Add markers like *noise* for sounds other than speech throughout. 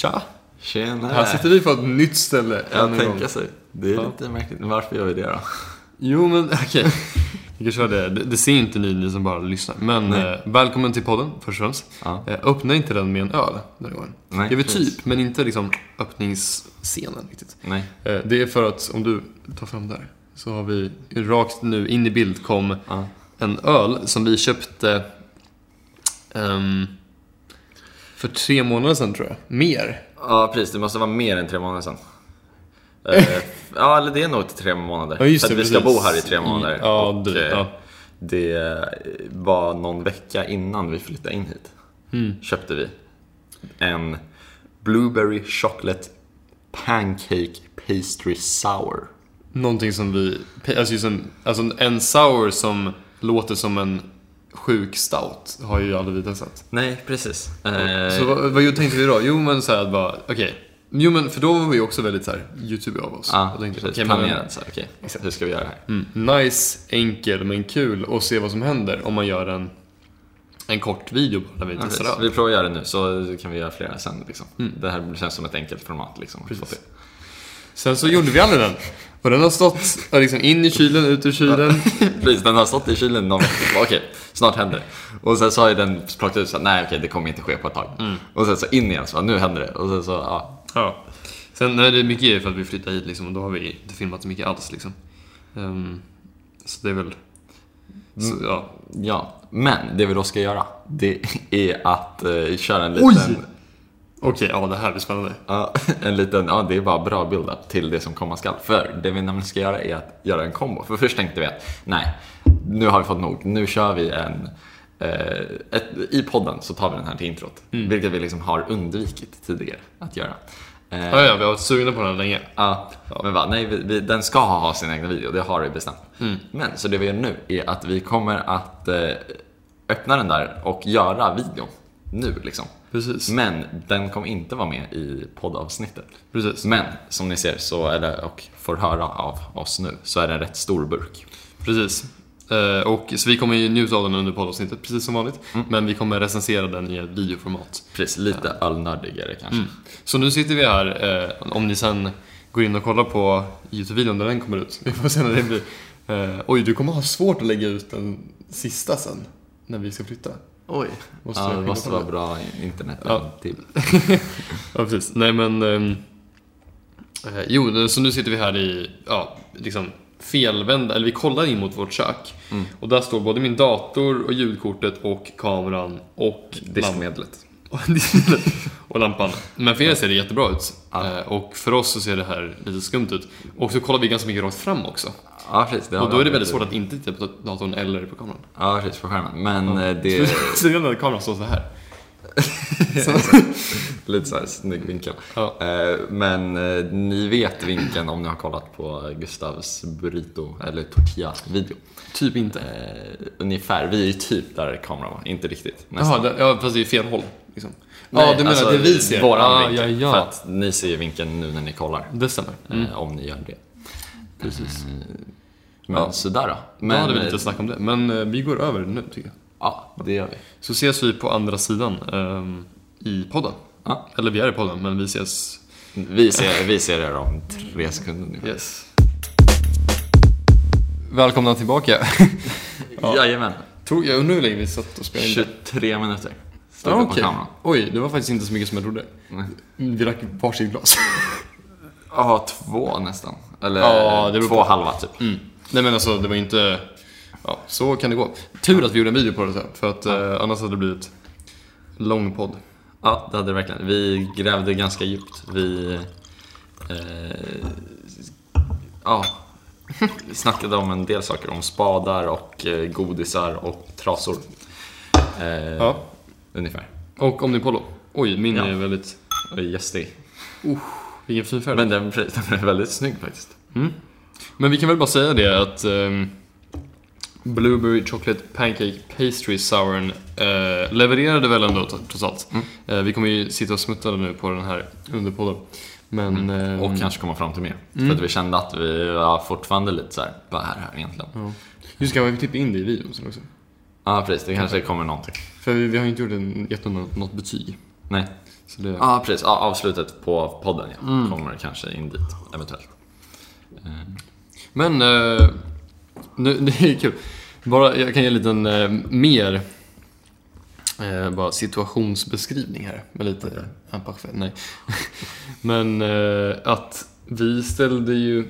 Tja! Tjena! Här sitter vi på ett nytt ställe gång. tänker sig. Det är Ja. lite märkligt. Varför gör vi det då? Jo, men *laughs* okej. Vi kan köra det. det. Ser inte ni, ni som bara lyssnar. Men eh, välkommen till podden, först och främst. Ja. Eh, öppna inte den med en öl den gången. Nej, det är väl typ, men inte liksom öppningsscenen riktigt. Nej. Eh, det är för att, om du tar fram där, så har vi rakt nu in i bild kom Ja. en öl som vi köpte ehm, för tre månader sedan tror jag. Mer. ja, precis. Det måste vara mer än tre månader sedan. Eh, *laughs* ja, eller det är nog tre månader. Ja, just för det, att vi ska bo här i tre månader. Ja, och, det- eh, ja. det var någon vecka innan vi flyttade in hit. Mm. Köpte vi en Blueberry Chocolate Pancake Pastry Sour. Någonting som vi, alltså, just en, alltså en sour som låter som en sjuk stout har ju aldrig vi testat. Nej, precis. Eh, Så vad, vad tänkte vi då? Jo men såhär att bara, okej. Jo men för då var vi också väldigt såhär YouTube av oss. Ja, tänkte, precis. men- Planerat. så här, Okej, hur ska vi göra det här? Mm, nice, enkel men kul och se vad som händer om man gör en, en kort video där vi Ja, testar öl. vi provar att göra det nu så kan vi göra flera sen. Liksom. Det här känns som ett enkelt format. Liksom. Sen så gjorde vi aldrig den. Och den har stått liksom in i kylen, ut ur kylen. *laughs* Precis, den har stått i kylen någon. Okej, snart händer det. Och sen så har ju den plockat ut så här, nej okej det kommer inte ske på ett tag. Och sen så in igen, så nu händer det. Och sen så, ja. Ja. Sen är det mycket för att vi flyttade hit liksom, och då har vi inte filmat så mycket alls liksom. Ehm, så det är väl... Så, ja. ja. Men det vi då ska göra, det är att eh, köra en liten... Okej, ja det här blir spännande. Ja, *laughs* en liten, ja det är bara bra build-up till det som komma skall. För det vi nämligen ska göra är att göra en kombo. För först tänkte vi att, nej, nu har vi fått nog. Nu kör vi en, eh, ett, i podden så tar vi den här till introt. Vilket vi liksom har undvikit tidigare att göra. Eh, Ja, ja, vi har varit sugna på den länge. Ja, men va, nej, vi, vi, den ska ha sin egna video, det har vi bestämt. Men, så det vi gör nu är att vi kommer att eh, öppna den där och göra videon nu liksom. Precis. Men den kommer inte vara med i poddavsnittet. Precis. Men som ni ser så, eller, och får höra av oss nu, så är det en rätt stor burk. Precis. Eh, och, så vi kommer ju njuta av den under poddavsnittet, precis som vanligt. Men vi kommer recensera den i ett videoformat. Precis, lite ölnördigare kanske. Så nu sitter vi här, eh, om ni sen går in och kollar på YouTube-videon när den kommer ut. Vi får se när det blir. Eh, oj, du kommer ha svårt att lägga ut den sista sen, när vi ska flytta. Oj. Måste ja, det måste vara bra internet Ja. till. *laughs* Ja, precis. Nej, men... ehm, eh, jo, så nu sitter vi här i, ja, liksom felvända, eller vi kollar in mot vårt kök. Och där står både min dator och ljudkortet och kameran och Diskmedlet. *laughs* och lampan. Men för er ser det jättebra ut. Ja. Eh, Och för oss så ser det här lite skumt ut. Och så kollar vi ganska mycket rakt fram också. Ja, precis. Och då är det väldigt svårt att inte titta på datorn eller på kameran. Ja, precis, på skärmen. Men eh, det... *laughs* Så när kameran står så här. *laughs* Lite såhär snygg vinkel. Ja. Eh, Men ni vet vinkeln om ni har kollat på Gustavs burrito eller tortilla-video. Typ inte. Ungefär, vi är ju typ där kameran var, inte riktigt. Nästan. Jaha, ja, fast det är fel håll. Liksom. Nej, ja, du menar alltså, det vi ser? Våran ah, vinkel. ja, För ja. att ni ser vinkeln nu när ni kollar. Det stämmer. Mm. eh, Om ni gör det. Precis. Men Ja. sådär då. Men, då hade vi eh, lite snack om det. Men eh, vi går över nu tycker jag. Ja, det gör vi. Så ses vi på andra sidan ehm, i podden. Ja. Eller vi är i podden, men vi ses... Vi ser, vi ser er om tre sekunder ungefär. Yes. Välkomna tillbaka. *laughs* Ja. Jajamän. Tog, jag undrar hur länge vi satt och spelade in det. 23 minuter. Ja, på okej. kameran. Oj, det var faktiskt inte så mycket som jag trodde. Nej. Vi drack varsitt glas. *laughs* Ja, två nästan. Eller Ja, två på. halva typ. Mm. Nej men alltså, det var inte... Ja, så kan det gå. Tur att vi gjorde en video på det för att eh, annars hade det blivit lång podd. Ja, det hade det verkligen. Vi grävde ganska djupt. Vi... Eh, ja. Vi *laughs* snackade om en del saker. Om spadar och eh, godisar och trasor. Eh, Ja. Ungefär. Och Omnipollo. Oj, min Ja. är väldigt... Gästig. Vilken fin färg. Men den, *laughs* den är väldigt snygg faktiskt. Men vi kan väl bara säga det att ehm, Blueberry Chocolate Pancake Pastry Souren eh, levererade väl ändå trots allt. Mm. Eh, vi kommer ju sitta och smutta nu på den här under podden. Men... ehm, Och kanske komma fram till mer. Mm. För att vi kände att vi var fortfarande lite så här, vad är det här egentligen? ja. Just ska vi klippa in det i videon sen också? Ja, precis. Det kanske kommer någonting. För vi, vi har ju inte gjort en, gett något, något betyg. Nej. Så det, Ja, precis. Ja, avslutet på podden ja. Mm. kommer kanske in dit, eventuellt. Men, eh, nu, *laughs* det är kul. Bara, jag kan ge en liten eh, mer eh, bara situationsbeskrivning här. Med lite okay. anpassning. Nej. *laughs* Men eh, att vi ställde ju...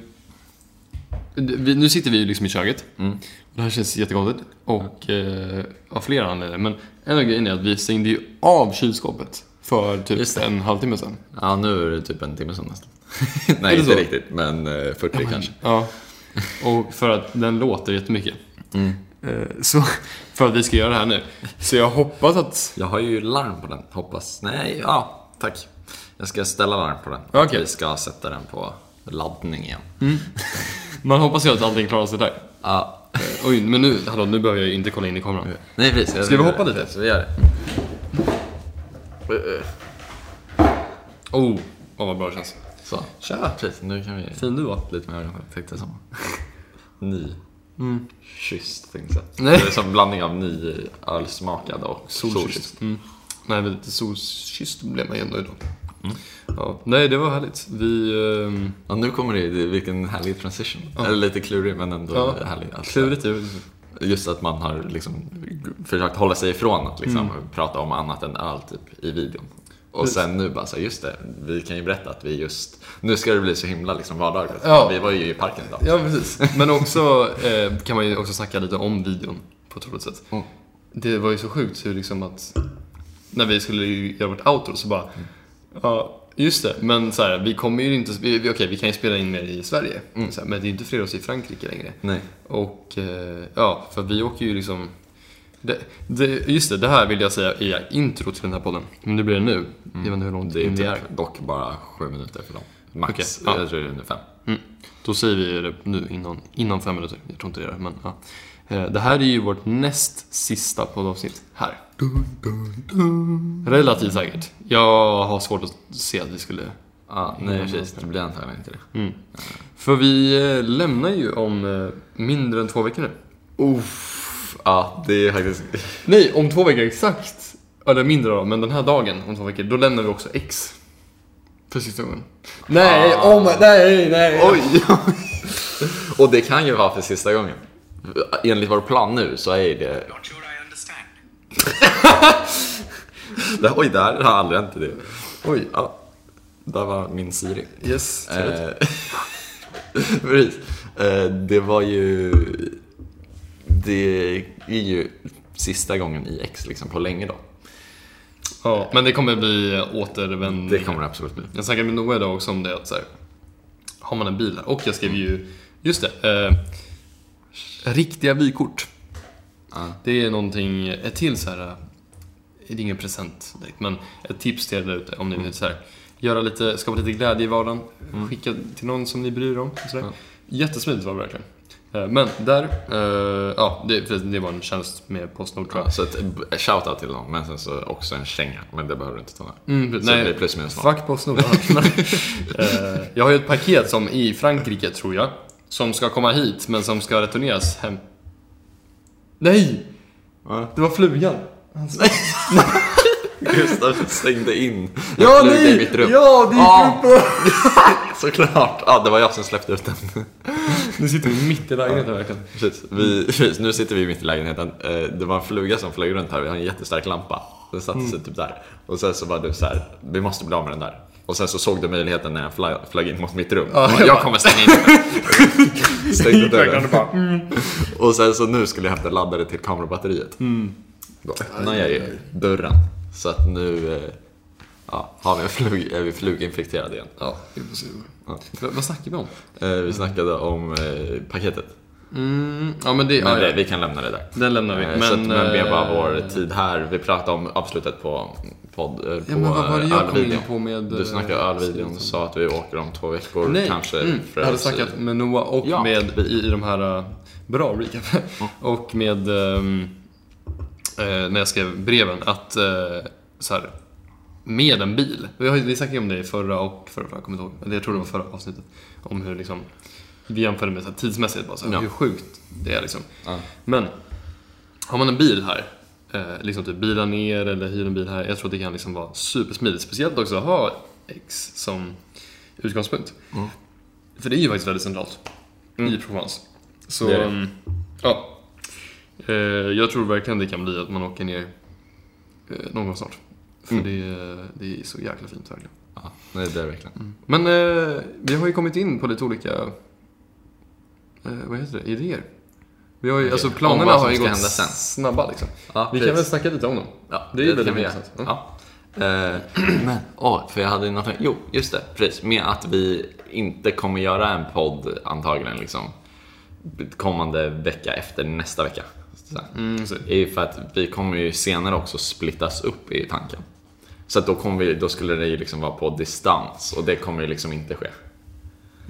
Vi, nu sitter vi ju liksom i köket. Mm. Det här känns jättekonstigt. Och eh, av flera anledningar. Men en av grejerna är att vi stängde ju av kylskåpet för typ en halvtimme sedan. Ja, nu är det typ en timme sedan nästan. *laughs* Nej, inte så? riktigt, men eh, 40 kanske. Ja. Och för att den låter jättemycket. Mm. Eh, Så för att vi ska göra det här nu. Så jag hoppas att... Jag har ju larm på den, hoppas. Nej, ja, tack. Jag ska ställa larm på den. Okej. Vi ska sätta den på laddning igen. Man hoppas ju att allting klarar sig där. Ja, Oj, men nu, hallå, nu behöver jag ju inte kolla in i kameran. nej precis. Ska vi hoppa lite? Så vi gör det. Oh, oh vad bra det känns. Så. Tja! Precis, nu kan vi... Fin du var. Lite mer tänkte som. *laughs* Ny. Kysst tänkte jag. Mm. Nej. Det är som blandning av ny ölsmakad och. Solkysst. Mm. Nej, men lite solkysst blev man ju ändå idag. Ja, nej, det var härligt. Vi... ehm, Ja, nu kommer det, vilken härlig transition. Eller lite klurig men ändå Ja, härlig. Alltså, klurigt är Just att man har liksom försökt hålla sig ifrån att liksom Mm. prata om annat än öl typ, i videon. Och Precis. sen nu bara så, just det, vi kan ju berätta att vi just, nu ska det bli så himla liksom vardagligt. Ja. Vi var ju i parken idag. Ja, precis. Men också eh, kan man ju också snacka lite om videon på ett roligt sätt. Mm. Det var ju så sjukt hur liksom att när vi skulle ju göra vårt outro så bara Ja, just det. Men så här, vi kommer ju inte... Vi, okej, vi kan ju spela in mer i Sverige. Så här, men det är ju inte fler oss i Frankrike längre. Nej. Och eh, ja, för vi åker ju liksom... Det, det, just det, det här vill jag säga är intro till den här podden. Men det blir det nu. Jag vet inte hur långt Det är in vi är. typ dock bara sju minuter för dem. Max. Ja. Jag tror det är under fem. Mm. Då säger vi det nu innan, innan fem minuter. Jag tror inte det är det, men ja. Eh, Det här är ju vårt näst sista poddavsnitt här. Relativt säkert. Jag har svårt att se att vi skulle... Ja, nej Mm. precis. Det blir antagligen inte det. För vi eh, lämnar ju om eh, mindre än två veckor nu. Uff, ja det är faktiskt... *laughs* Nej, om två veckor exakt. Eller mindre då, men den här dagen om två veckor, då lämnar vi också X. För sista gången. Nej, oh my, nej, nej. Oj! Och det kan ju vara för sista gången. Enligt vår plan nu så är det... Not sure I understand. *laughs* det oj, där har aldrig hänt det. Oj, Ja, där var min Siri. yes. trevligt. Eh, *laughs* Precis. Eh, Det var ju... Det är ju sista gången i X liksom på länge då. Ja, men det kommer bli återvänd. Det kommer det absolut bli. Jag snackade med Noah idag också om det att så här, har man en bil här, och jag skrev ju, just det, eh, riktiga vykort. Ja. Det är någonting, ett till så här, eh, det är ingen present direkt, men ett tips till er där ute om ni vill så här, göra lite, skapa lite glädje i vardagen, skicka till någon som ni bryr er om. Så där. Ja. Jättesmidigt var det verkligen. Eh, Men där, eh, ja, det, det var en tjänst med Postnord tror jag. Ja, så ett shoutout till dem, men sen så också en känga. Men det behöver du inte ta med. Mm, Så nej, det blir plus minus noll. Fuck Postnord. *laughs* *laughs* Jag har ju ett paket som i Frankrike, tror jag, som ska komma hit, men som ska returneras hem. Nej! Ja. Det var flugan. *laughs* Gustav stängde in Ja, nej! i mitt rum. Ja, det gick Ja. upp. *laughs* Såklart! Ja, det var jag som släppte ut den. Nu sitter vi mitt i lägenheten verkligen. Precis. Vi, precis, nu sitter vi mitt i lägenheten. Eh, Det var en fluga som flög runt här. Vi har en jättestark lampa. Den satte sig typ där. Och sen så var du så här, vi måste bli av med den där. Och sen så såg du möjligheten när jag flög, flög in mot mitt rum. Ja, jag, jag kommer stänga in den. *laughs* Stängde dörren. mm. Och sen så nu skulle jag hämta laddare till kamerabatteriet. Då öppnar jag ju dörren. Så att nu eh, ja, har vi en flug, är vi fluginfekterade igen. Ja. Ja. Vad, snackar vi om? Eh, Vi snackade om eh, paketet. Mm, ja, men det... Men det, ja. vi kan lämna det där. Den lämnar vi. Eh, Men, så att, men med bara eh, vår tid här. Vi pratade om avslutet på podd, eh, på Ja, men vad var det jag kom in på med... Du snackade ölvideon och sa att vi åker om två veckor Nej, kanske. mm, jag hade att- snackat med Noah och Ja, med i, i de här... Bra recap. *laughs* och med... eh, när jag skrev breven att... eh, så här, med en bil. Vi, har, vi snackade om det i förra och förra, jag kommer inte ihåg. Jag tror det var förra avsnittet. Om hur liksom... Vi jämförde med så här, tidsmässigt bara så här, hur sjukt det är liksom. Men har man en bil här eh, liksom typ bila ner eller hyra en bil här. Jag tror att det kan liksom vara supersmidigt. Speciellt också att ha X som utgångspunkt. Mm. För det är ju faktiskt väldigt centralt i Provence. Så, Det det. mm, ja. Eh, jag tror verkligen det kan bli att man åker ner eh, någon gång snart. För Mm. det, är- det är så jäkla fint verkligen. Ja, det är det verkligen. Men eh, vi har ju kommit in på lite olika, eh, vad heter det, idéer. Vi har ju, Okej. alltså planerna har ju gått hända sen. snabba liksom. Ja, vi kan precis. väl snacka lite om dem. Ja, Det är ju väldigt kan intressant. Ja. Eh, *clears throat* men, åh, för jag hade ju något Jo, just det, precis. Med att vi inte kommer göra en podd antagligen liksom kommande vecka efter nästa vecka. Så. Mm, så. är ju för att vi kommer ju senare också splittas upp i tanken. Så att då, kommer vi, då skulle det ju liksom vara på distans och det kommer ju liksom inte ske.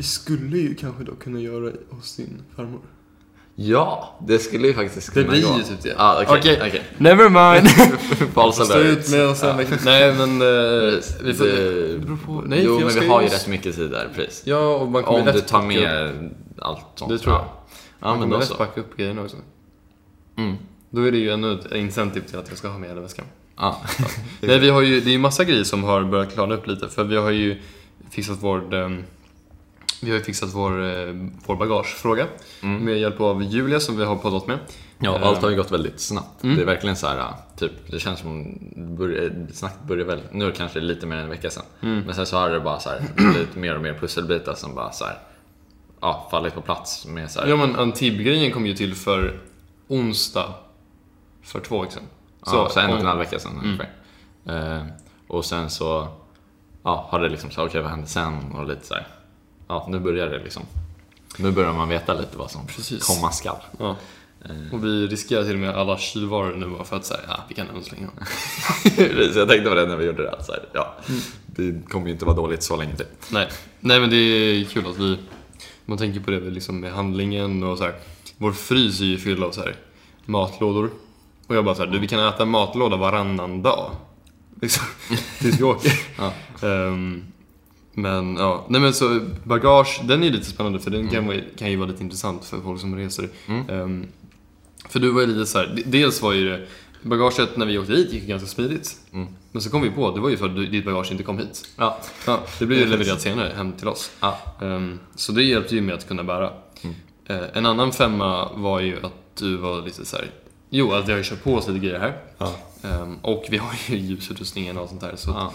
Vi skulle ju kanske då kunna göra hos din farmor. Ja, det skulle ju faktiskt Det kunna blir gå. ju typ det. Ja, okej. Okej. okej. Never mind! *laughs* False Stå ut med oss en vecka. Nej men, eh, vi får... Det- det beror på. Nej, jo, men vi har ju rätt mycket tid där, precis. Ja, och man kommer Om du tar backa upp- med allt sånt. Det tror jag. Ja, Man ja men kommer så. backa upp grejerna också. Mm. Då är det ju ännu ett incentive till att jag ska ha med hela väskan. Ja. *laughs* Nej, vi har ju, det är ju massa grejer som har börjat klarna upp lite. För vi har ju fixat vår, ehm, vi har ju fixat vår, eh, vår bagagefråga. Med hjälp av Julia som vi har poddat med. Ja, Eh, allt har ju gått väldigt snabbt. Mm. Det är verkligen så här, typ, det känns som, börjar, snacket börjar väl, nu kanske lite mer än en vecka sedan. Mm. Men sen så har det bara så här, blivit mer och mer pusselbitar som bara så här, ja, fallit på plats med så här, Ja men Antibes-grejen kom ju till för onsdag för två veckor sedan. så, så en och en halv vecka sedan ungefär. Eh, och sen så, ja, har det liksom så, okej vad hände sen? Och lite så här, ja, nu börjar det liksom. Nu börjar man veta lite vad som Precis. komma skall. Ja. Eh. Och vi riskerar till och med alla kylvaror nu bara för att säga, ja vi kan ändå slänga. Precis, jag tänkte på det när vi gjorde det. här, Så här, ja, det kommer ju inte vara dåligt så länge till. Nej. Nej men det är kul att vi, man tänker på det liksom med handlingen och så här. Vår frys är ju fylld av så här matlådor. Och jag bara så här, du vi kan äta matlåda varannan dag. Liksom, *laughs* tills vi åker. Ja. Ehm, men ja, nej men så bagage, den är ju lite spännande för den kan, vara- kan ju vara lite intressant för folk som reser. Ehm, för du var ju lite så här, d- dels var ju det, bagaget när vi åkte hit gick ganska smidigt. Mm. Men så kom vi på, det var ju för att ditt bagage inte kom hit. Ja. Ja, det blev ju levererat senare hem till oss. Ja. Ehm, så det hjälpte ju med att kunna bära. Mm. Eh, en annan femma var ju att du var lite så här. Jo, att vi har ju köpt på oss lite grejer här. Ja. Ehm, och vi har ju *laughs* ljusutrustningen och sånt där. Så Ja.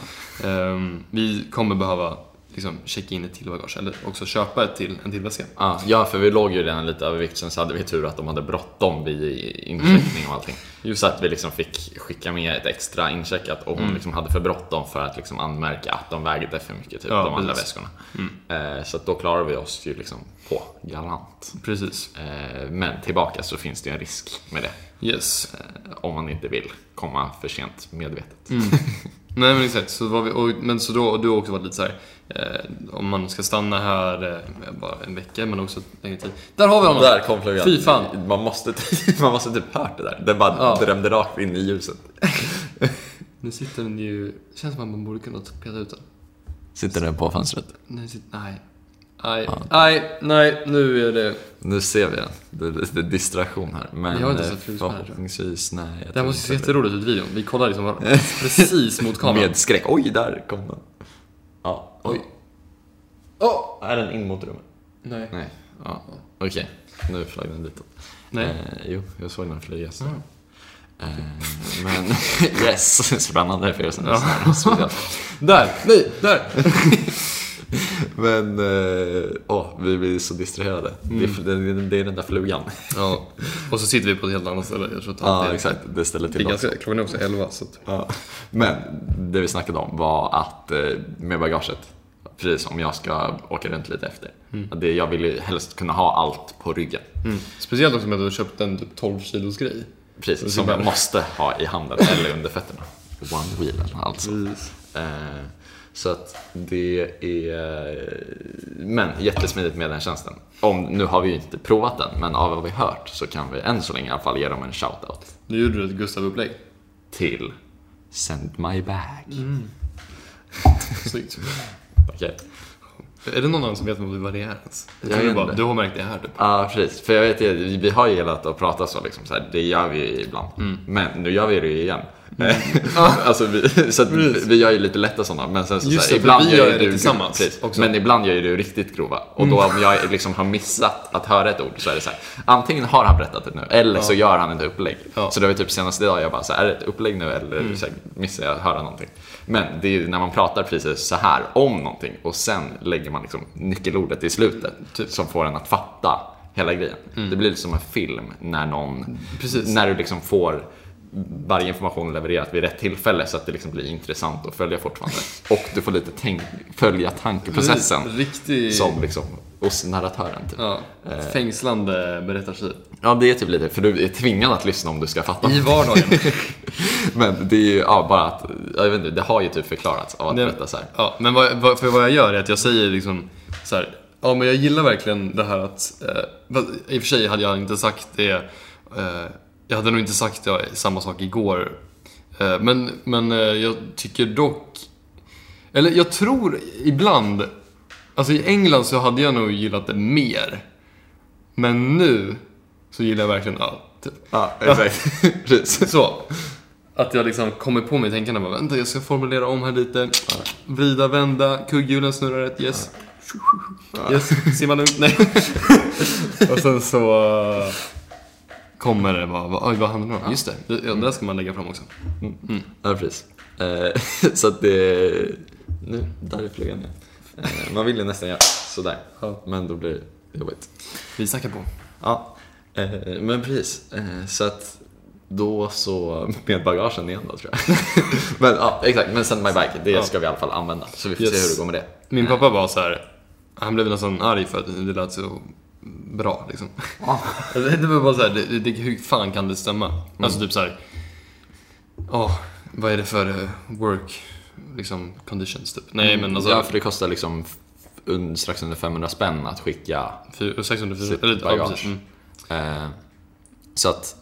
ehm, vi kommer behöva liksom, checka in ett till bagage, eller också köpa ett till, en till väska. Ja, ja, för vi låg ju redan lite över vikt, sen så hade vi tur att de hade bråttom vid incheckning och allting. Just så att vi liksom fick skicka med ett extra incheckat och hon liksom hade för bråttom för att liksom anmärka att de vägde för mycket, typ Ja, de andra precis. väskorna. Eh, så då klarar vi oss ju liksom på galant. Precis. Eh, men tillbaka så finns det ju en risk med det. Yes. Eh, om man inte vill komma för sent medvetet. *laughs* Nej men exakt, så var vi, och, men så då, du har också varit lite så här. Eh, om man ska stanna här eh, bara en vecka men också längre tid. Där har vi honom! Där kom flugan. Fy fan. Man måste, *laughs* man måste typ hört det där. Det bara Ja. drämde rakt in i ljuset. *laughs* Nu sitter den ju, känns som att man borde kunna peta ut den. Sitter den på fönstret? Nej, sitt, nej. Nej, nej, nej, nu är det... Nu ser vi den. Det är lite distraktion här. Men Jag har inte eh, sett tror jag. förhoppningsvis, nej. Det här måste se jätteroligt ut i videon. Vi kollar liksom var- *laughs* precis mot kameran. Med skräck. Oj, där kom den. Ja, oj. Åh! Är den in mot rummet? Nej. Nej. Ja, okej. Nu flög den ditåt. Nej. Eh, jo, jag såg den flyga. så. Eh, men *laughs* yes, spännande för er som. Speciellt. *laughs* Där! Nej, där! *laughs* Men, eh, åh, vi blir så distraherade. Det, är, det, det är den där flugan. Ja, och så sitter vi på ett helt annat ställe. Jag tror att Ja, är- exakt. Det ställer Det till också. ganska, klockan är också 11 så att... Ja. Men det vi snackade om var att eh, med bagaget, precis om jag ska åka runt lite efter. att Det, jag vill ju helst kunna ha allt på ryggen. Mm. Speciellt också med att du har köpt en typ 12 kilos grej. Precis, Det som jag måste ha i handen eller under fötterna. *laughs* One wheel alltså. Eh, så att det är... Men jättesmidigt med den tjänsten. Om, nu har vi ju inte provat den, men av vad vi hört så kan vi än så länge i alla fall ge dem en shoutout Nu gjorde du ett Gustav-upplägg. till Send My Bag. *laughs* Snyggt. Okej. Är det någon annan som vet vad det är ens? Jag vet bara, du har märkt det här typ. Ja, precis. För jag vet vi har ju gillat att prata så liksom, så här, det gör vi ju ibland. Mm. Men nu gör vi det ju igen. *laughs* alltså, vi, så vi, vi gör ju lite lätta sådana, men sen så, Just så det, här, för ibland vi gör det du tillsammans precis. också. Mm. Men ibland gör ju du riktigt grova. Och då om jag liksom har missat att höra ett ord så är det så här, antingen har han berättat det nu, eller så gör han ett upplägg. Ja. Mm. Så det var typ senaste idag, jag bara så här, är det ett upplägg nu eller så här, missar jag att höra någonting? Men det är ju när man pratar precis så här om någonting och sen lägger man liksom nyckelordet i slutet Typ. som får en att fatta hela grejen. Mm. Det blir lite som en film när någon, Precis. när du liksom får varje information levererat vid rätt tillfälle så att det liksom blir intressant att följa fortfarande. Och du får lite tänk, följa tankeprocessen Riktig... som liksom hos narratören. Typ. Ja, fängslande berättarstil. Ja, det är typ lite, för du är tvingad att lyssna om du ska fatta. I vardagen. *laughs* Men det är ju ja, bara att, jag vet inte, det har ju typ förklarats av att Det- berätta så här. Ja, men vad, för vad jag gör är att jag säger liksom så här, ja men jag gillar verkligen det här att, eh, i och för sig hade jag inte sagt det, eh, jag hade nog inte sagt det, samma sak igår. Eh, men, men eh, jag tycker dock, eller jag tror ibland, alltså i England så hade jag nog gillat det mer. Men nu så gillar jag verkligen allt. Ja, exakt. *laughs* Precis. Så. Att jag liksom kommer på mig tänkande bara, vänta jag ska formulera om här lite. Vrida, vända, kugghjulen snurrar rätt, yes. Yes, simma lugnt, nej. *laughs* Och sen så kommer det vad- oj vad handlar det om? Just det, det, ja, det där ska man lägga fram också. Ja, precis. Eh, *laughs* så att det... Nu, där är flugan igen. Eh, man vill ju nästan göra sådär. Ja. Men då blir det jobbigt. Vi snackar på. Ja, eh, men precis. Eh, så att då så, med bagagen igen då tror jag. *laughs* men ja, exakt. Men send my bike, det Ja. ska vi i alla fall använda. Så vi får Yes. se hur det går med det. Min pappa var så här. han blev nästan arg för att det lät så bra liksom. *laughs* Det det var bara så här, det, det, hur fan kan det stämma? Alltså typ så här. Åh, vad är det för eh, work, liksom conditions typ? Nej men alltså. ja, för det kostar liksom strax under 500 spänn att skicka. Fyr- 600, Sitt bagage. Mm. Eh, så att,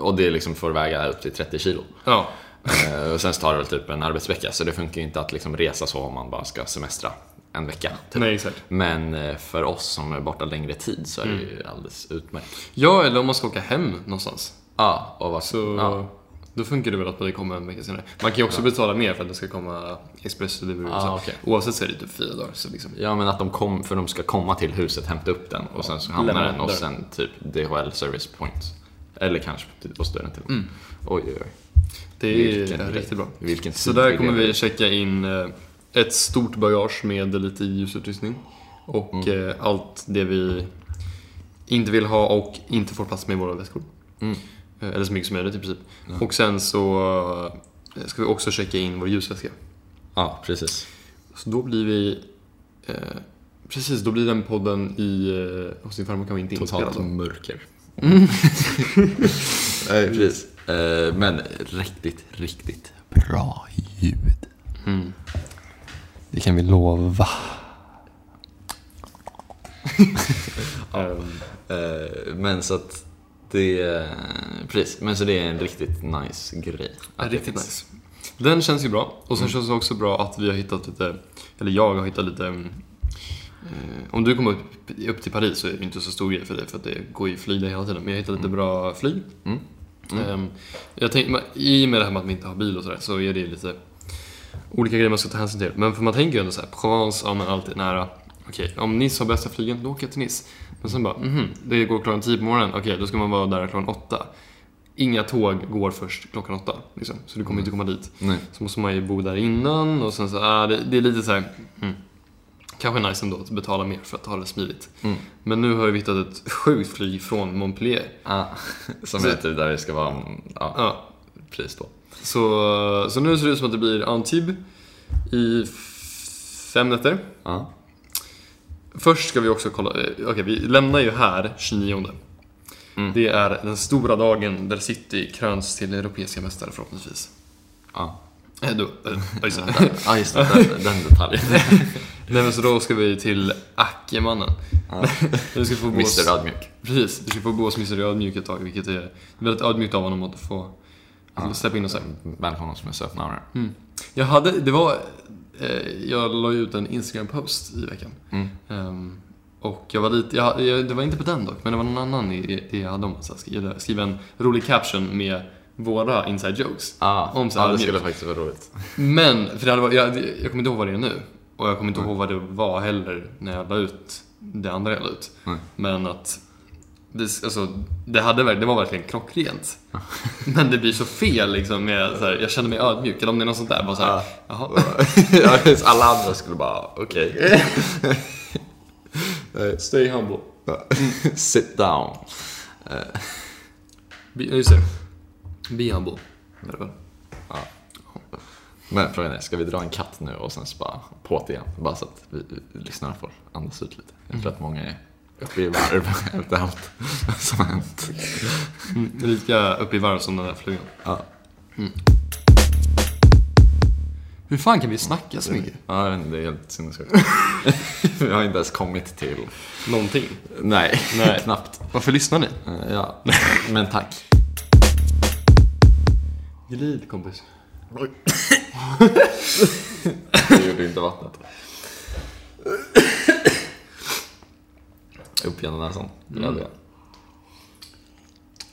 och det liksom får väga upp till 30 kilo. Ja, Eh, och sen tar det väl typ en arbetsvecka, så det funkar ju inte att liksom resa så om man bara ska semestra en vecka. Typ. nej. Men eh, för oss som är borta längre tid så är det Mm. ju alldeles utmärkt. Ja, eller om man ska åka hem någonstans. Ja, och vad Så ja. då funkar det väl att det kommer en vecka senare. Man kan ju också betala mer för att det ska komma express delivery Ah, okej. Oavsett så är det typ fyra dagar. Så liksom. ja, men att de kom, för de ska komma till huset, hämta upp den och sen så hamnar Lämna den och sen typ DHL service point. Eller kanske hos dörren till och med. Mm. Oj, oj, oj. Det är Vilken- riktigt bra. Vilken Så där kommer vi checka in eh, ett stort bagage med lite ljusutrustning. Och Mm. eh, allt det vi inte vill ha och inte får plats med i våra väskor. Mm. Eh, Eller så mycket som möjligt i princip. Och sen så eh, ska vi också checka in vår ljusväska. Ja, precis. Så då blir vi... Eh, precis, då blir den podden i, eh, hos din farmor kan vi inte inspela Totalt mörker. *laughs* Nej, precis. Eh, men riktigt, riktigt bra ljud. Mm. Det kan vi lova. *laughs* Ehm, eh, men så att det precis, men så det är en riktigt nice grej. Ja, riktigt nice. Den känns ju bra. Och sen känns det också bra att vi har hittat lite, eller jag har hittat lite mm, eh, om du kommer upp, upp till Paris så är det inte så stor grej för dig för att det går ju flyg där hela tiden. Men jag hittat lite bra flyg. Mm. Ehm, jag tänk, men I och med det här med att man inte har bil och sådär så är det lite olika grejer man ska ta hänsyn till. Men för man tänker ju ändå såhär, Provence, ja men allt är nära. Okej, om Nice har bästa flygen, då åker jag till Nice. Men sen bara, mhm, det går klockan 10 på morgonen, okej då ska man vara där klockan 8. Inga tåg går först klockan 8, liksom. så du kommer inte komma dit. Nej. Så måste man ju bo där innan och sen så, ah, det, det är lite så här. Mm. Kanske nice ändå att betala mer för att ha det smidigt. Mm. Men nu har vi hittat ett sjukt flyg från Montpellier. Ah, *laughs* som Så- är typ där det ska vara ja, Ja, pris då. Så, så nu ser det ut som att det blir Antibes i fem nätter. Ja. Först ska vi också kolla, eh, okej vi lämnar ju här 29. Mm. Det är den stora dagen där City kröns till europeiska mästare förhoppningsvis. Ja. Då, eh, just *laughs* det. Ja, just det. Den, den detaljen. *laughs* Nej men så då ska vi till Ackemannen. Ja. *laughs* Ska få Mr Ödmjuk. precis, vi ska få bo hos Mr Ödmjuk ett tag, vilket är väldigt ödmjukt av honom att få Ja. släppa in oss här. Välkomna som är sötnare. Jag hade, det var, eh, jag la ut en Instagram-post i veckan. Mm. Ehm, och jag var lite, jag, jag, det var inte på den dock, men det var någon annan idé jag hade om att skriva, skriva en rolig caption med våra inside jokes. Ah, Om så här det skulle faktiskt vara roligt. Men, för det hade varit, jag, jag kommer inte ihåg vad det är nu. Och jag kommer inte ihåg vad det var heller när jag la ut det andra jag la ut. Nej. Men att det, alltså, det, hade, det var verkligen klockrent. Men det blir så fel liksom med så här, jag känner mig ödmjuk. Eller om det är något sånt där. Bara så här, Ja. jaha. *laughs* Ja, Alla andra skulle bara, okej. *laughs* Stay humble. *laughs* Sit down. Be, ja, just det. Be humble. Väl? Men frågan är, ska vi dra en katt nu och sen så bara på det igen? Bara så att vi, vi lyssnarna får andas ut lite. Jag tror att många är uppe i varv *laughs* efter allt som har hänt. Mm, lika uppe i varv som den där flugan. Ja. Hur fan kan vi snacka så mycket? Ja, jag vet inte, det är helt sinnessjukt. *laughs* vi har inte ens kommit till... Någonting. Nej, Nej. *laughs* knappt. Varför lyssnar ni? Eh, Ja, men tack. Glid kompis. Det gjorde inte vattnet. Upp genom näsan. Jag.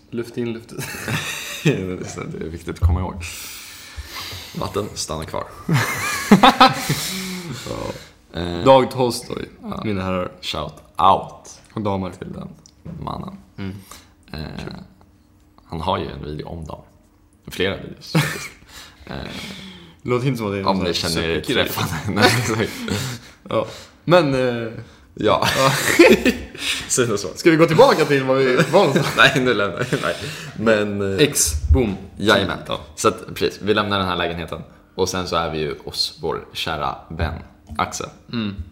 Luft in, luft ut. *laughs* Det är- viktigt att komma ihåg. Vatten stannar kvar. *laughs* Eh, Dag Tolstoj, mina herrar Shout out och damer. till den mannen. Mm. Eh, han har ju en video om dem. Flera videos. *laughs* Det låter inte som att det är Om ni känner er träffade. Ja. Men, eh, Ja. *laughs* Så. ska vi gå tillbaka till vad vi var någonstans? *laughs* Nej, nu lämnar vi. Nej. Men... eh, X, boom. Jajamän. Ja. Så att, precis, vi lämnar den här lägenheten. Och sen så är vi ju hos vår kära vän Axel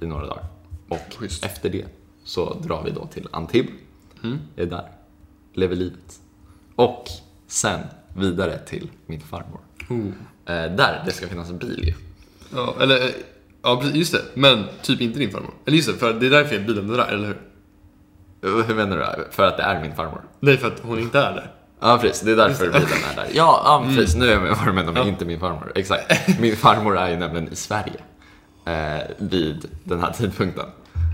i några dagar. Och Mm. Schysst. efter det så drar vi då till Antibes. Mm. Är där. Lever livet. Och sen vidare till min farmor. Oh. Eh, där det ska finnas en bil ju. Ja, eller, ja precis, just det. Men typ inte din farmor. Eller just det, för det är därför bilen är där, eller hur? Eh, Hur menar du? För att det är min farmor? Nej, för att hon inte är där. Ja precis, det är därför bilen är där. Ja, ja Mm. precis. Nu är jag med vad du menar med inte min farmor. Exakt. Min farmor är ju nämligen i Sverige. Eh, vid den här tidpunkten.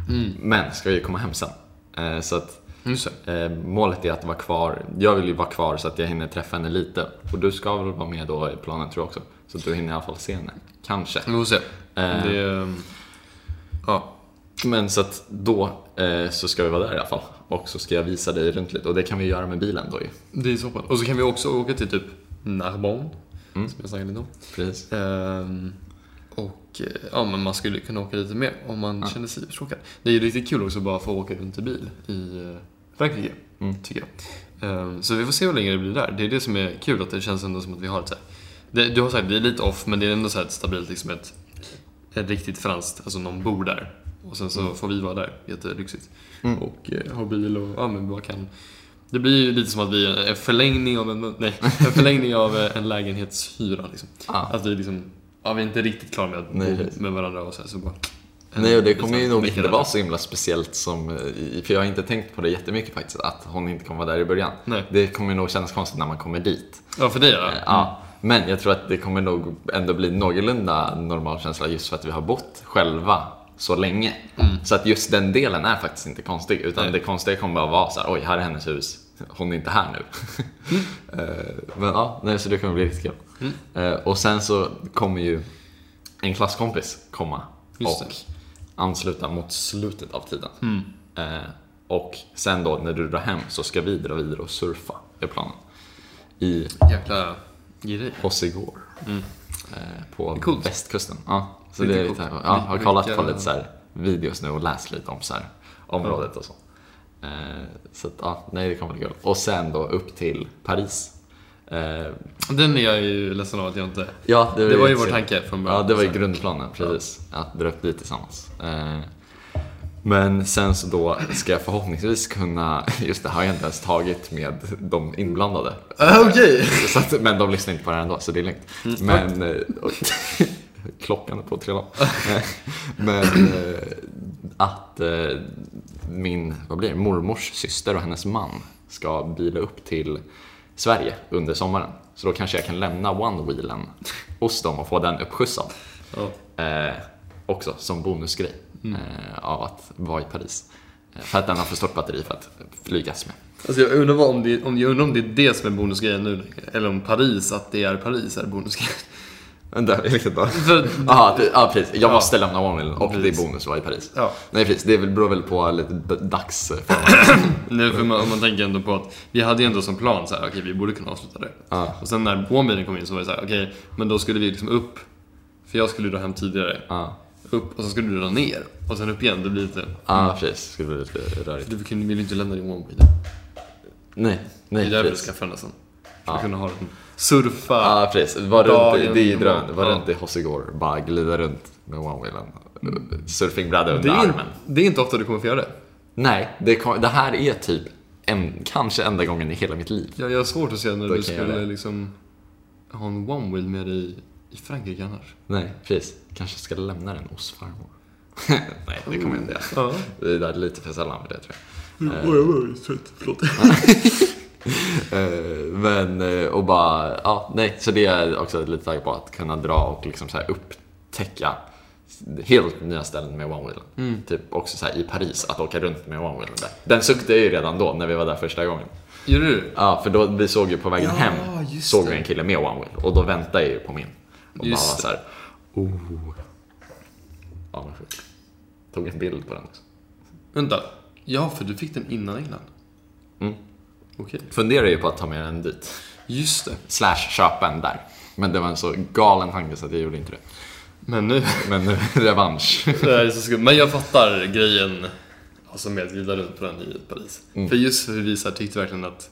Mm. Men ska ju komma hem sen. Eh, så att eh, målet är att vara kvar. Jag vill ju vara kvar så att jag hinner träffa henne lite. Och du ska väl vara med då i planen tror jag också. Så att du hinner i alla fall se henne. Kanske. Vi får se. Eh. Det, ja. Men så att då eh, så ska vi vara där i alla fall. Och så ska jag visa dig runt lite. Och det kan vi göra med bilen då ju. Det är så pass. Och så kan vi också åka till typ Narbonne, Mm. som jag snackade lite om. Precis. Ehm, och eh, ja, men man skulle kunna åka lite mer om man känner sig uttråkad. Det är ju riktigt kul också bara att få åka runt i bil i Frankrike, Mm. tycker jag. Ehm, så vi får se hur länge det blir där. Det är det som är kul, att det känns ändå som att vi har ett så här, det, Du har sagt det är lite off, men det är ändå så här ett stabilt, liksom ett riktigt franskt, alltså någon bor där. Och sen så får vi vara där, jättelyxigt. Mm. Och eh, ha bil och, ja men bara kan det blir ju lite som att vi är en förlängning av en, nej, en, *laughs* förlängning av eh, en lägenhetshyra. Liksom. Ja. Att vi liksom, ja vi är inte riktigt klara med att Nej, bo med varandra och så, här, så bara... Nej, och det kommer ju liksom, nog mecka inte vara så himla speciellt som, eh, för jag har inte tänkt på det jättemycket faktiskt, att hon inte kommer vara där i början. Nej. Det kommer nog kännas konstigt när man kommer dit. Ja, för dig ja. Eh, Ja, men jag tror att det kommer nog ändå bli någorlunda normal känsla just för att vi har bott själva så länge. Så att just den delen är faktiskt inte konstig, utan Mm. Nej. det konstiga kommer bara vara så här, oj, här är hennes hus, hon är inte här nu. Mm. *laughs* Eh, men ja, så det kommer bli riktigt kul. Eh, och sen så kommer ju en klasskompis komma Just och det. ansluta mot slutet av tiden. Mm. Eh, och sen då när du drar hem så ska vi dra vidare och surfa, är planen. I Jäkla. Hossegård. Eh, på Mm. coolt. västkusten. Ja, så det är lite, ja, har kollat på lite så här videos nu och läst lite om så här området och så. Eh, så att, ja, nej det kommer bli kul. Och sen då upp till Paris. Eh, Den är jag ju ledsen av att jag inte... ja, Det var ju vår tanke från början. Ja, det var ju här. grundplanen, precis. Att dra upp dit tillsammans. Eh, men sen så då ska jag förhoppningsvis kunna, just det har jag inte ens tagit med de inblandade. Ah, Okej! *laughs* Att, men de lyssnar inte på det här ändå, så det är lugnt. Men... eh, oj. *laughs* klockan är på av. *laughs* Eh, Men eh, att eh, min vad blir det, mormors syster och hennes man ska bila upp till Sverige under sommaren. Så då kanske jag kan lämna one-wheelen hos dem och få den uppskjutsad. Ja. Eh, också som bonusgrej Mm. eh, av att vara i Paris. Eh, För att den har för stort batteri för att flygas med. Alltså jag undrar om det, om, jag undrar om det är det som är bonusgrejen nu Eller om Paris, att det är Paris är bonusgrejen. *laughs* Vänta, vilket då? Jaha, det- ja precis. Jag Ja. måste lämna One och det Precis. är bonus att vara i Paris. ja. Nej precis, det beror väl på lite dags... *clears throat* Nu, för man, om man tänker ändå på att vi hade ju ändå som plan så här, okej vi borde kunna avsluta det. Ja. Och sen när One kom in så var det så här, okej, men då skulle vi liksom upp. För jag skulle ju dra hem tidigare. Ja, Upp och så skulle du dra ner. Och sen upp igen, det blir lite... ja precis. Skulle bli lite rörigt. Du vill ju inte lämna din One Nej, Det är nej därför du skaffade den nästan. För att kunna ha den. Surfa. Ja precis, var runt, Dagen- det är ju drömmen. Var Ja. runt i Hossegård, bara glida runt med one-wheelen. Surfingbräda det, under är, armen. det är inte ofta du kommer få göra det. Nej, det, kom, det här är typ en, kanske enda gången i hela mitt liv. Jag, jag har svårt att se när du kan jag skulle göra det. liksom ha en one wheel med dig i Frankrike annars. Nej, precis. Kanske ska lämna den hos farmor. *laughs* Nej, det kommer jag inte göra. Ja. Vi är där lite för sällan för det tror jag. Oj, jag var trött. Förlåt. *laughs* Eh, Men, eh, och bara, ja, nej, så det är jag också lite taggad på att kunna dra och liksom så här upptäcka helt nya ställen med one wheel. Typ också så här i Paris, att åka runt med one wheel där. Den suktade jag ju redan då när vi var där första gången. Gjorde du? Ja, för då, vi såg ju på vägen Ja, hem, såg det. vi en kille med one wheel och då väntade jag ju på min. Och Just bara så här, oh. Sjukt. Tog en bild på den också. Vänta. Ja, för du fick den innan England. Mm. Okej. Funderar ju på att ta med den dit. Just det. Slash köpa en där. Men det var en så galen tanke så att jag gjorde inte det. Men nu... Men nu, revansch. *laughs* det är så skumt. Men jag fattar grejen alltså med att glida runt på den i Paris. Mm. För just hur vi här tyckte verkligen att...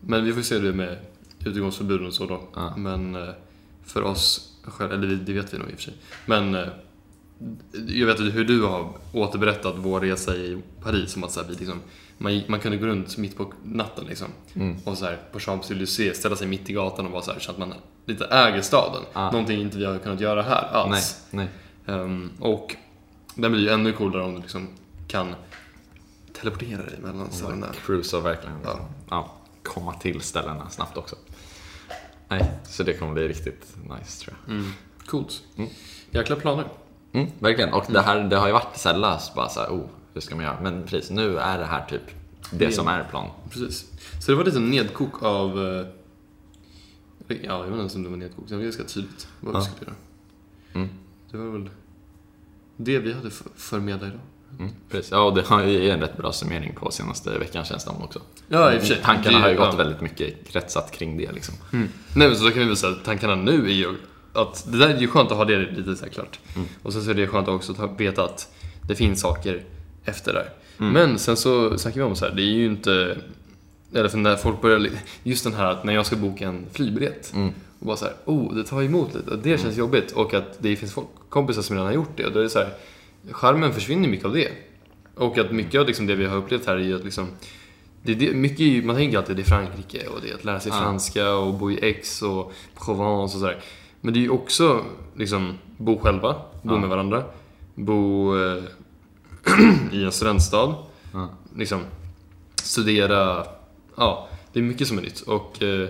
Men vi får se det med utegångsförbud och så då. Ja. Men eh, för oss själva, eller det- vet vi nog i och för sig. Men eh, jag vet inte hur du har återberättat vår resa i Paris. Som att så här, vi liksom, man, man kunde gå runt mitt på natten liksom. Mm. Och så här, på Champs-Élysées, ställa sig mitt i gatan och vara så här, så att man lite äger staden. Ja. Någonting inte vi har kunnat göra här Nej, alls. nej. Ehm, och den blir ju ännu coolare om du liksom kan teleportera dig mellan ställena. Cruise och verkligen Ja. ja, komma till ställena snabbt också. Nej, så det kommer bli riktigt nice tror jag. Mm. Coolt. Mm. Jäkla planer. Mm, verkligen. Och det här det har ju varit så här löst bara så här, oh, hur ska man göra? Men precis, nu är det här typ det som är plan. Precis. Så det var lite nedkok av... eh, Ja, jag vet inte ens om det var nedkok. Det var ganska tydligt vad vi Ja. skulle göra. Mm. Det var väl det vi hade för- förmedla idag. Mm, precis. Ja, och det har ju en rätt bra summering på senaste veckan känns det också. Ja, i och för sig. Tankarna har ju gått väldigt mycket kretsat kring det liksom. Mm. Nej men så kan vi väl säga att tankarna nu är ju att det där är ju skönt att ha det lite så klart. Mm. Och sen så är det skönt också att veta att det finns saker efter där. Mm. Men sen så snackar vi om så här, det är ju inte... Eller för när folk börjar... Just den här att när jag ska boka en flygbiljett Mm. och bara så här, oh, det tar emot lite. Och det känns jobbigt. Och att det finns folk, kompisar som redan har gjort det. Och då är det så här, charmen försvinner mycket av det. Och att mycket av liksom det vi har upplevt här är ju att liksom det det, mycket, är man tänker alltid att det är Frankrike och det är att lära sig Ja. franska och bo i Aix och Provence och sådär. Men det är ju också liksom bo själva, bo Ja. med varandra, bo eh, *clears throat* i en studentstad, Ja. liksom studera. Ja, det är mycket som är nytt. Och eh,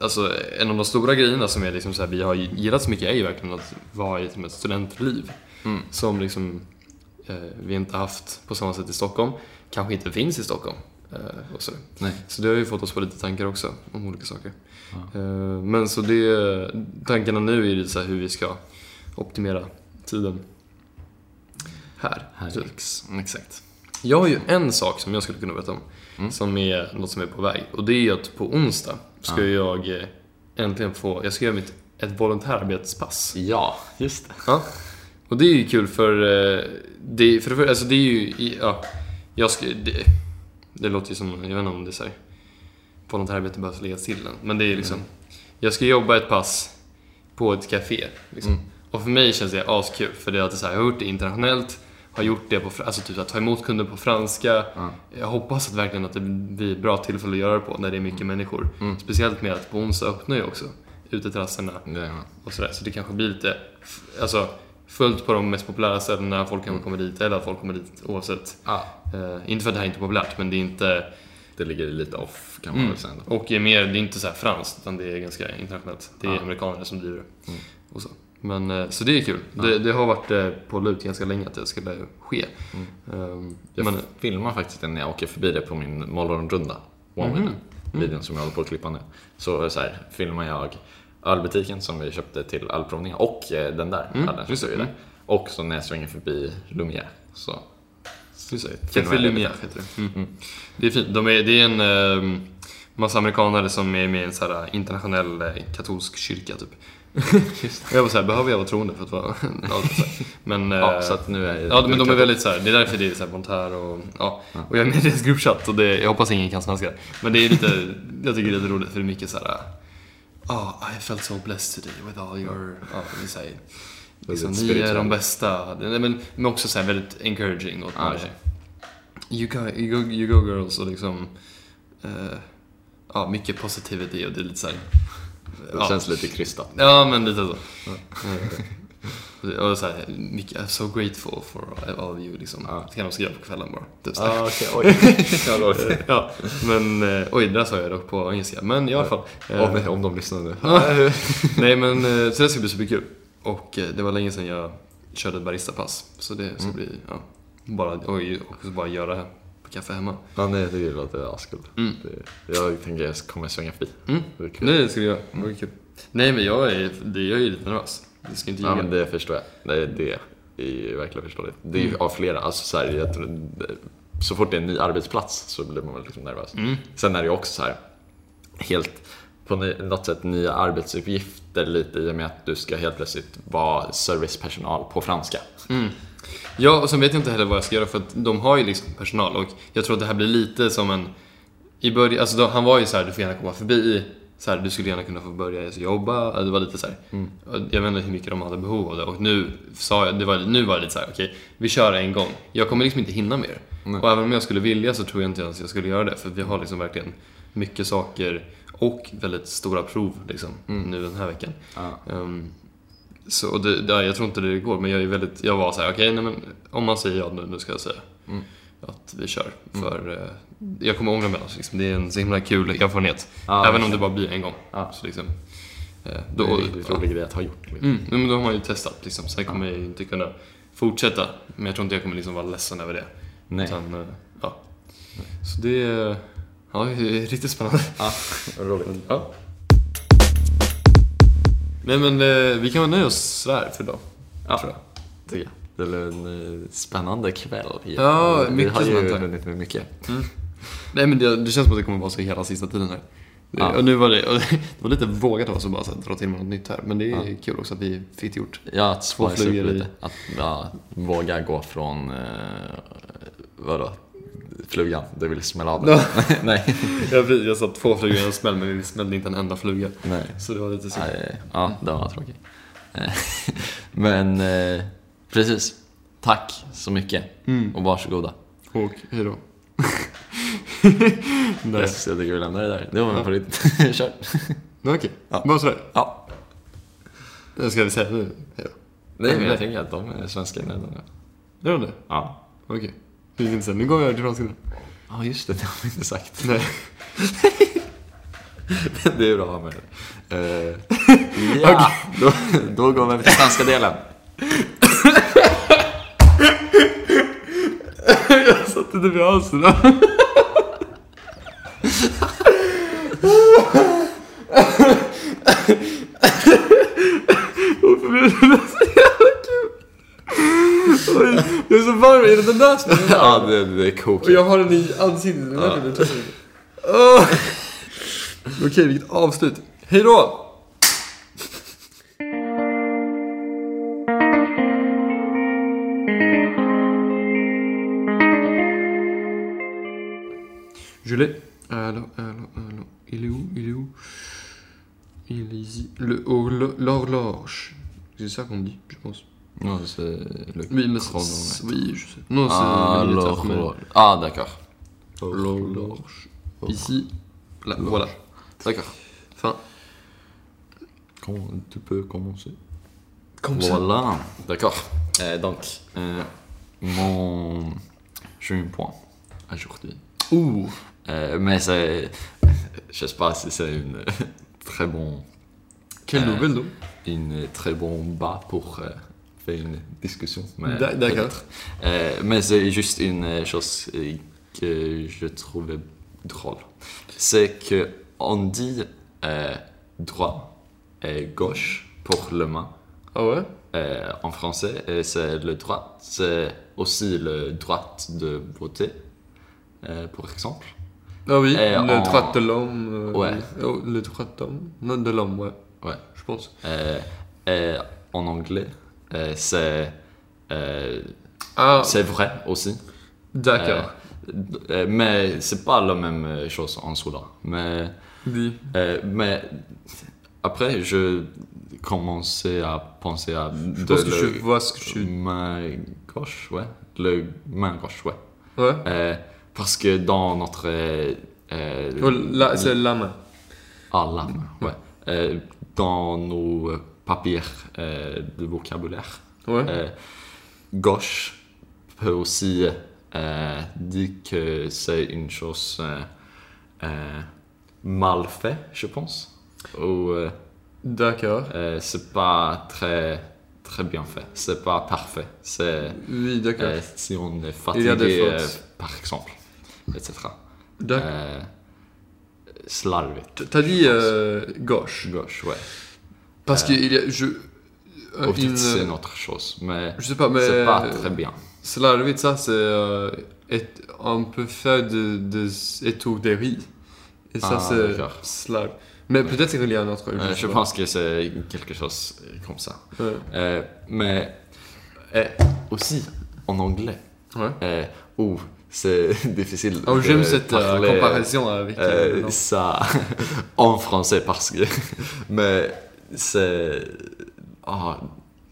alltså en av de stora grejerna som är liksom så här, vi har gillat så mycket är ju verkligen att vara i ett studentliv. Mm. Som liksom eh, vi inte haft på samma sätt i Stockholm. Kanske inte finns i Stockholm. Eh, och så. Nej. så det har ju fått oss på lite tankar också om olika saker. Eh, men så det, tankarna nu är ju så hur vi ska optimera tiden här. Här. Mm, Exakt. jag har ju en sak som jag skulle kunna berätta om. Mm. Som är något som är på väg. Och det är att på onsdag ska jag eh, äntligen få, jag ska göra mitt, ett volontärarbetspass. Ja, just det. Ja. Och det är ju kul för, eh, det, för, för alltså det är ju, ja, jag ska, det, det låter ju som, jag vet inte om det är så här, volontärarbete behöver läggas till den. Men det är liksom, jag ska jobba ett pass på ett café. Liksom. Mm. Och för mig känns det askul, för det är alltid så här, jag har gjort det internationellt, har gjort det på, alltså typ att ta emot kunder på franska. Ja. Jag hoppas att verkligen att det blir bra tillfälle att göra det på när det är mycket människor. Mm. Speciellt med att på onsdag öppnar ju också uteterrasserna och sådär. Så det kanske blir lite, alltså fullt på de mest populära ställena, folk kanske kommer dit, eller att folk kommer dit oavsett. Ja, Eh, inte för att det här inte är populärt, men det är inte, det ligger lite off kan man mm, väl säga. ändå. och är mer, det är inte så här franskt, utan det är ganska internationellt. Det är Ja. amerikaner som driver det. Mm. Och så. Men, eh, så det är kul. Det, det har varit eh, på lut ganska länge att det skulle ske. Ehm, Jag Men, filmar faktiskt när jag åker förbi det på min morgonrunda. One Mhm. mm. Videon som jag håller på att klippa nu. Så, så här, filmar jag ölbutiken som vi köpte till ölprovningen och eh, den där Mm, det. stod där. Och så när jag svänger förbi Lumière. Så Café Lumière heter det. Mm. Det är fint. De är, det är en ehm, massa amerikanare som är med i en så här internationell eh, katolsk kyrka typ. Och jag var såhär, behöver jag vara troende för att vara... ja, men, ja, eh, så att nu är Ja, men de är väldigt så här, det är därför det är så här Voltaire och, ja. och jag är med i deras gruppchatt och det, jag hoppas ingen kan svenska. Men det är lite, jag tycker det är lite roligt för det är mycket så Oh, I felt so blessed today with all your, ja, det här, liksom, ni är de bästa. Nej, Men, men också så här väldigt encouraging. Och här, you, go, you, go, you go girls och liksom, eh, ja, mycket positivity och det är lite så här, Det ja. känns lite krystat. Ja, men lite så. Och så här, I'm so grateful for all of you liksom. Ja. Det kan de skriva på kvällen bara. Typ så. Ah, okej, *laughs* oj. Ja, ja, men eh, oj, det där sa jag dock på engelska. Men i alla fall. eh, om, de lyssnar nu. *laughs* nej, men eh, så det ska bli superkul. Och eh, det var länge sedan jag körde ett baristapass. Så det ska bli, ja, bara, oj, och så bara göra det på kaffe hemma. Ja, nej, jag tycker det låter askul. Mm. Det- Jag tänker jag kommer svänga förbi. Mm. Det det ska vi göra. Det var kul. Nej, men jag är, det, jag är lite nervös. Det ska inte Ja, ljuga. men det förstår jag. Det, det är verkligen förståeligt. Det är ju av flera. Alltså, så, här, jag tror, så fort det är en ny arbetsplats så blir man väl liksom nervös. Mm. Sen är det ju också så här helt på något sätt nya arbetsuppgifter lite i och med att du ska helt plötsligt vara servicepersonal på franska. Ja, och sen vet jag inte heller vad jag ska göra för att de har ju liksom personal och jag tror att det här blir lite som en... I början, alltså då, han var ju så här, du får gärna komma förbi. Så här, du skulle gärna kunna få börja jobba. Det var lite så här. och Jag vet inte hur mycket de hade behov av det. Och nu sa jag, det var, nu var det lite så här, okej, vi kör en gång. Jag kommer liksom inte hinna mer. Och även om jag skulle vilja så tror jag inte ens jag skulle göra det. För vi har liksom verkligen mycket saker och väldigt stora prov liksom, nu den här veckan. Ja. Ehm, så det, det, jag tror inte det går, men jag är väldigt, jag var så här, okej, men om man säger ja nu, nu ska jag säga Mm. Att vi kör. För eh, jag kommer ångra mig alltså, liksom, det är en så himla kul erfarenhet. Ja, Även om jag det bara blir en gång. Ja. Så liksom, eh, Det då, är en ja. rolig grej att ha gjort. Liksom. Mm, men då har man ju testat liksom. Sen kommer jag ju inte kunna fortsätta. Men jag tror inte jag kommer liksom vara ledsen över det. Nej. Utan, eh, ja. Så det är, ja, det är riktigt spännande. Ja, roligt. Ja. Nej men vi kan väl nöja oss där för idag. Ja, tror jag. tycker jag. Det blir en eh, spännande kväll. Ja, vi mycket har ju hunnit med mycket. Nej men det, det känns som att det kommer vara så hela sista tiden här. Det, Ja. Och nu var det, *laughs* det var lite vågat av oss att bara så här, dra till med något nytt här. Men det är kul också att vi fick det gjort. Ja, att spice upp lite. Att ja, våga gå från, eh, vadå, flugan, det vill smälla av den. *laughs* Nej. Jag, jag sa två flugor i en smäll men vi smällde inte en enda fluga. Nej. Så det var lite synd. Ja, den var tråkig. Eh, *laughs* Men eh, precis. Tack så mycket och varsågoda. Och hejdå. *laughs* Yes, jag tycker vi lämnar det där. Det var väl på ditt. Kör. Okej, Ja. bara sådär. Ja. Det ska vi säga nu. Hejdå. Nej, men jag tänker att de är svenska redan. Gör de det? Ja. Okej. Det gick inte sen. Nu går vi över till franska nu. Ja, just det. Det har vi inte sagt. Nej. *laughs* Det är bra med det. Eh, *laughs* Ja, då, då går vi över till svenska delen. Det vid halsen. Varför blev det så jävla kul? Jag är så varm i den där snön. Ja, det, det är kokigt. Och jag har den i ansiktet. Är. Okej, vilket avslut. Hej då! Horlo- l'horloge. C'est ça qu'on dit, je pense. Non, c'est le Oui, mais chronomètre. Oui, je sais. Non, c'est Ah, mais- l'horloge. Ah, d'accord. L'horloge. Ici. Là, voilà. D'accord. Fin. Comment- Tu peux commencer? Comme. Voilà. D'accord. Euh, donc, euh, mon... J'ai un point aujourd'hui. Ouh. Euh, mais c'est... *laughs* Je sais pas si c'est une *laughs* très bonne Quelle Euh, nouvelle, donc Une très bon bas pour euh, faire une discussion. D'accord. Euh, mais c'est juste une chose que je trouvais drôle. C'est que on dit droit et gauche pour le main Ah ouais? En français. Et c'est le droit, c'est aussi le droit de voter, par exemple. Ah oui, Et le en- droit de l'homme. Ouais. oh, le droit de l'homme Non, de l'homme, ouais. Ouais. Je pense. Euh, et en anglais, euh, c'est euh, Ah, c'est vrai aussi. d'accord. Euh, mais c'est pas la même euh, chose en Soudan. Mais, euh, mais après, je commençais à penser à Je pense que je vois ce que tu... main gauche, ouais. Le main gauche, ouais. Ouais Euh, parce que dans notre... euh, euh, Oh, là, c'est la main. Ah, la main, ouais. Euh, dans nos euh, papiers euh, de vocabulaire, Ouais. euh, gauche peut aussi dire que c'est une chose mal faite, je pense. Ou D'accord. euh, c'est pas très, très bien fait. C'est pas parfait. C'est Oui, d'accord. euh, si on est fatigué, euh, par exemple, etc. D'accord. Euh, slarvigt. T'as dit euh, gauche. Gauche, ouais. Parce qu'il y a... Je... euh, une- c'est une autre chose, mais Je sais pas, mais... c'est pas très bien. Slarvigt, ça, c'est... euh, on peut faire des de, étourderies. Et ça, Ah, c'est d'accord. slarv. Mais peut-être qu'il y a un autre. Euh, je pas. pense que c'est quelque chose comme ça. Ouais. Euh, mais euh, aussi en anglais, Ouais. euh, où c'est *laughs* difficile. Oh, j'aime cette euh, comparaison avec. euh, euh, ça *laughs* en français parce que. *laughs* mais c'est.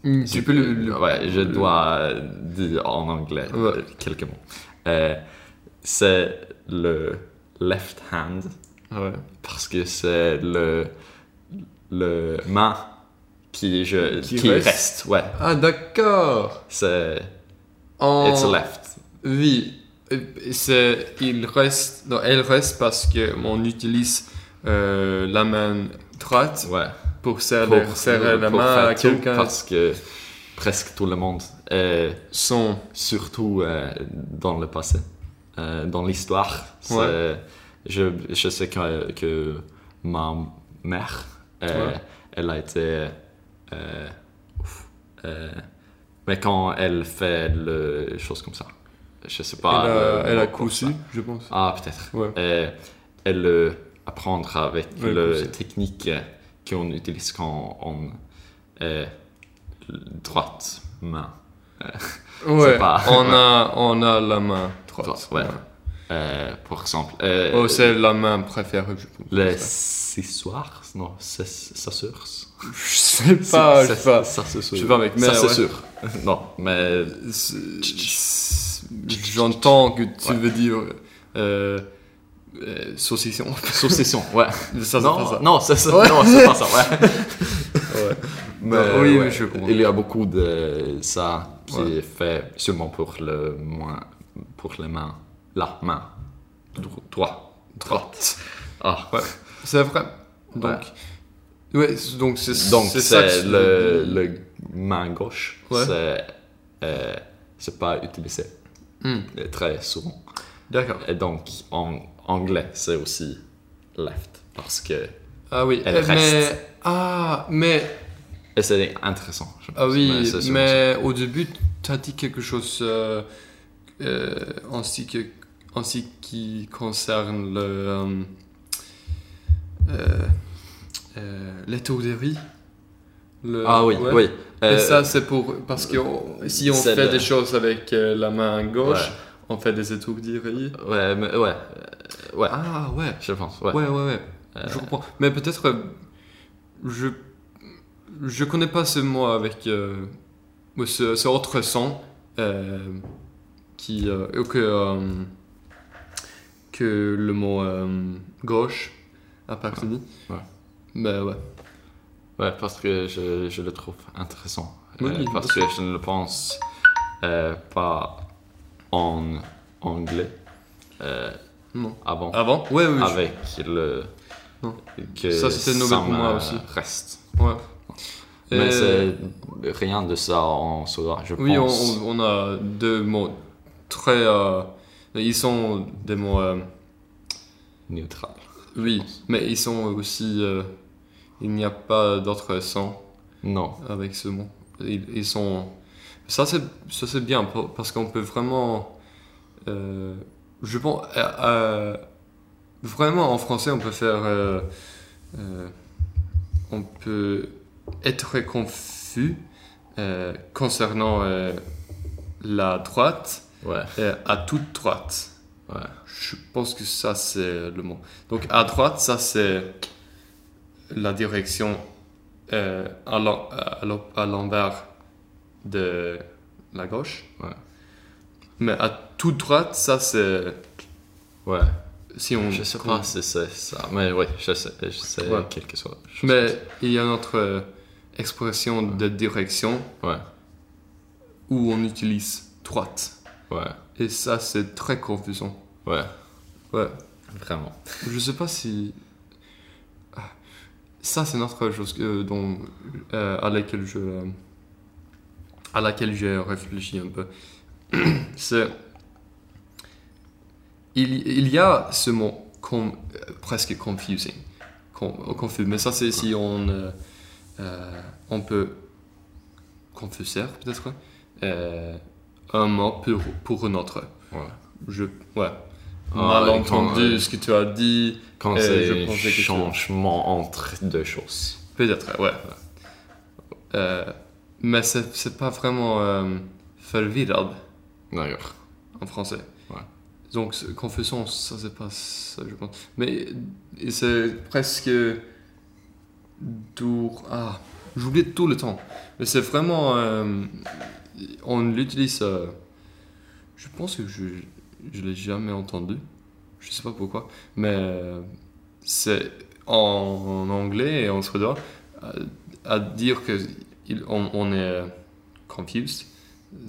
Mm, tu peux le. le- ouais, je dois dire en anglais Ouais. euh, quelques mots. Euh, c'est le left hand Ouais. parce que c'est le le main qui je Qui qui, reste. reste. ouais Ah, d'accord. c'est En... it's left Oui. Euh. Il reste. Non, elle reste parce que on utilise euh, la main droite ouais pour serrer, serrer la main à quelqu'un. parce que presque tout le monde est Son. surtout euh, dans le passé dans l'histoire Ouais. je, je sais que, que ma mère Ouais. elle a été mais quand elle fait le choses comme ça je sais pas elle a, le elle a cousu, je pense. ah peut-être Ouais. Euh, elle le apprendre avec Ouais, cousu. technique euh, qu'on utilise quand on est droite main *laughs* Ouais. pas- On *laughs* a, on a la main droite. Droite, ouais. Euh, par exemple euh, Oh, c'est la main préférée, je pense. les sissoirs non c'est ça sûr Je sais pas, je sais pas. ça c'est sûr Je sais pas, mec, mais ça c'est ouais. sûr non mais J'entends que tu veux dire euh, euh, saucisson. *laughs* saucisson ouais Ça, c'est non pas ça. non c'est ça Ouais. non c'est pas ça ouais *laughs* Ouais. Mais, Non, oui, ouais, je comprends. Il y a beaucoup de ça qui Ouais. est fait seulement pour le moins, pour les mains, la main, Dro- droit, droite. Ah, Ouais. C'est vrai. Donc, ouais, donc c'est donc c'est que le, le main gauche, Ouais. c'est euh, c'est pas utilisé Hmm, euh, très souvent. D'accord. Et donc en anglais c'est aussi left parce que Ah oui, Elle euh, mais reste. ah mais et c'est intéressant. je ah oui, sûrement mais au début tu as dit quelque chose euh, euh, ce qui en ce qui concerne le euh, euh, euh, l'étourderie. Le- ça. Ah oui, ouais. oui. Et ça, c'est pour. Parce que si on fait le- des choses avec euh, la main gauche, Ouais. on fait des étourderies. ouais, mais, ouais, ouais, Ah ouais. je pense. Ouais. Ouais, ouais, ouais. Euh, Je comprends. Mais peut-être. je. Je connais pas ce mot avec. ce, ce autre son. qui. que. Que le mot euh, gauche a partie. Ouais. Mais ouais. Ouais, parce que je, je le trouve intéressant. Oui, Euh, parce que je ne le pense euh, pas en anglais euh, Non. avant. Avant? Ouais, oui. je- avec le Non. que Ça, c'était nouvelle pour moi aussi. reste. Ouais. Mais c'est rien de ça en soi, je Oui, pense. on- on a deux mots très. Ils sont des mots. euh, Neutral. oui, mais ils sont aussi. euh, il n'y a pas d'autre son Non. avec ce mot. Ils, ils sont. Ça, c'est ça, c'est bien parce qu'on peut vraiment. euh, je pense. euh, vraiment, en français, on peut faire. on peut être confus concernant la droite Ouais. à toute droite. Ouais. Je pense que ça, c'est le mot. Donc, à droite, ça, c'est la direction euh, à l'en- à l'en- à l'envers de la gauche. Ouais. Mais à toute droite, ça, c'est. Ouais. Si on, Je sais pas si c'est ça, mais oui, je sais, je sais Ouais. quelque chose. Mais il y a notre euh, expression de direction où on utilise droite. Ouais. Et ça, c'est très confusant. Ouais. Ouais. Vraiment. Je sais pas si. Ah, Ça, c'est une autre chose que- dont, euh, à laquelle je. euh, à laquelle j'ai réfléchi un peu. *clears throat* c'est. Il, il y a ce mot com- euh, presque confusing. Com- confus. Mais ça, c'est si on. euh, euh, on peut. Confuser, peut-être. Euh, un mot pour, pour un autre. Ouais. Je. Ouais. Ah, Mal et quand, entendu euh, ce que tu as dit. Quand Euh, c'est tu- changement entre deux choses. Peut-être, ouais. Euh, mais c'est pas vraiment euh, förvirrad D'accord. en français. Ouais. Donc, confusion, ça c'est pas ça, je pense. Mais c'est presque. Dour. Ah, j'oublie tout le temps. Mais c'est vraiment. euh, on l'utilise. euh, je pense que je, je l'ai jamais entendu. Je sais pas pourquoi. Mais euh, c'est en, en anglais et en suédois à, à dire que il- on, on est confused.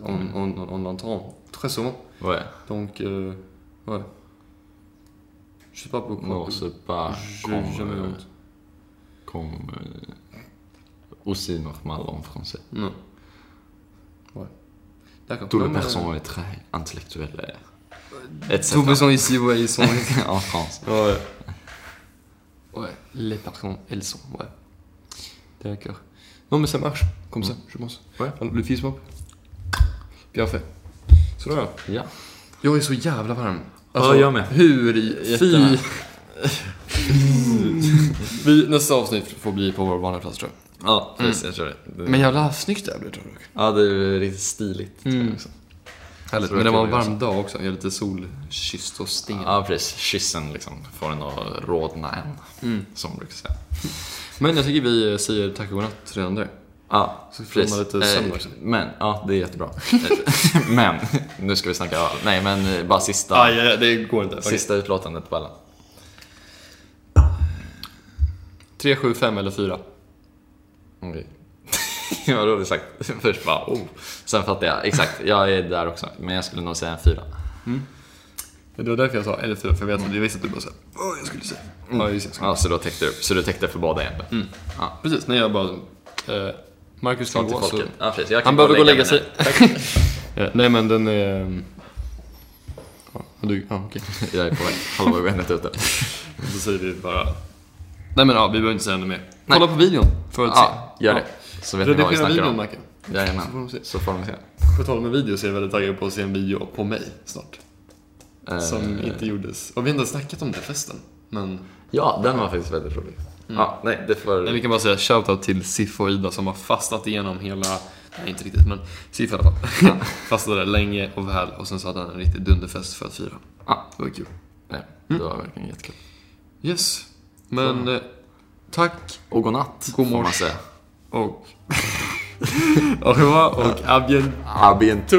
On, on, on l'entend très souvent. Ouais. Donc, euh, ouais. Je sais pas pourquoi. Non, c'est pas Je comme, jamais euh, comme euh, aussi normal en français. Non. Les mais, personnes est très intellectuelles. euh, etc. Tous les personnes ici, ouais, ils sont. *laughs* en France. ouais. Ouais, les personnes, elles sont, ouais. D'accord. Non, mais ça marche, comme ça, je pense. Ouais. Le fistbump. Bien fait. Sådär. Ja. Jag är så jävla varm. Ja, jag med. Hur i... Jättevarm. Vi, nästa avsnitt får bli på vår vanliga plats tror jag. Ja, precis. Jag tror det. det. Men jävla snyggt det här blev tror jag. ja, det är riktigt stiligt. tror jag Mm. också. Härligt. Så Men det det var en kan varm dag också. Jag är lite solkysst och sten. Ja, precis. Kyssen liksom får en att rodna en, Mm. som man brukar säga. Men jag tycker vi säger tack och godnatt redan där. Ja, Så får man lite sömn Eh, också. Men, ja, det är jättebra. *laughs* men, nu ska vi snacka öl. Nej, men eh, bara sista, ja, det går inte. Okej. sista utlåtandet på alla. 3, 7, 5 eller 4? Okej. Vad roligt sagt. Först bara, oh. Sen fattar jag. Exakt, jag är där också. Men jag skulle nog säga en fyra. Det var därför jag sa eller 4, för jag vet att jag visste att du bara såhär, åh jag skulle säga. Ja, just jag skulle- Ja, så då täckte du, så du täckte för båda egentligen? Ja. Precis, när jag bara... Eh, Marcus kan gå så... Ja, precis. Jag kan Han behöver gå och lägga sig. Ja, *laughs* nej men den är... Ja, du, ja okej. *laughs* Jag är på väg. Halva benet ute. *laughs* Så säger vi bara... Nej men ja, vi behöver inte säga ännu mer. Kolla på videon för att Ja, se. Gör det. Så vet ni vad vi Redigera snackar om. Macke. Så får Jajamän. de se. Så får de se. På tal med video så är jag väldigt taggad på att se en video på mig snart. Som Eh, inte gjordes. Och vi har inte snackat om det festen. Men... Ja, den var faktiskt väldigt rolig. Ja, nej, det får... Nej, vi kan bara säga shoutout till Sif och Ida som har fastat igenom hela... Nej, inte riktigt, men Sif i alla fall. *laughs* Fastade länge och väl och sen så hade han en riktig dunderfest för att fira. Ja, Det var kul. nej, det var verkligen jättekul. Yes. Men eh, tack Och godnatt, God får man morse. säga. Och... *laughs* Au revoir och à bientôt. A bientôt!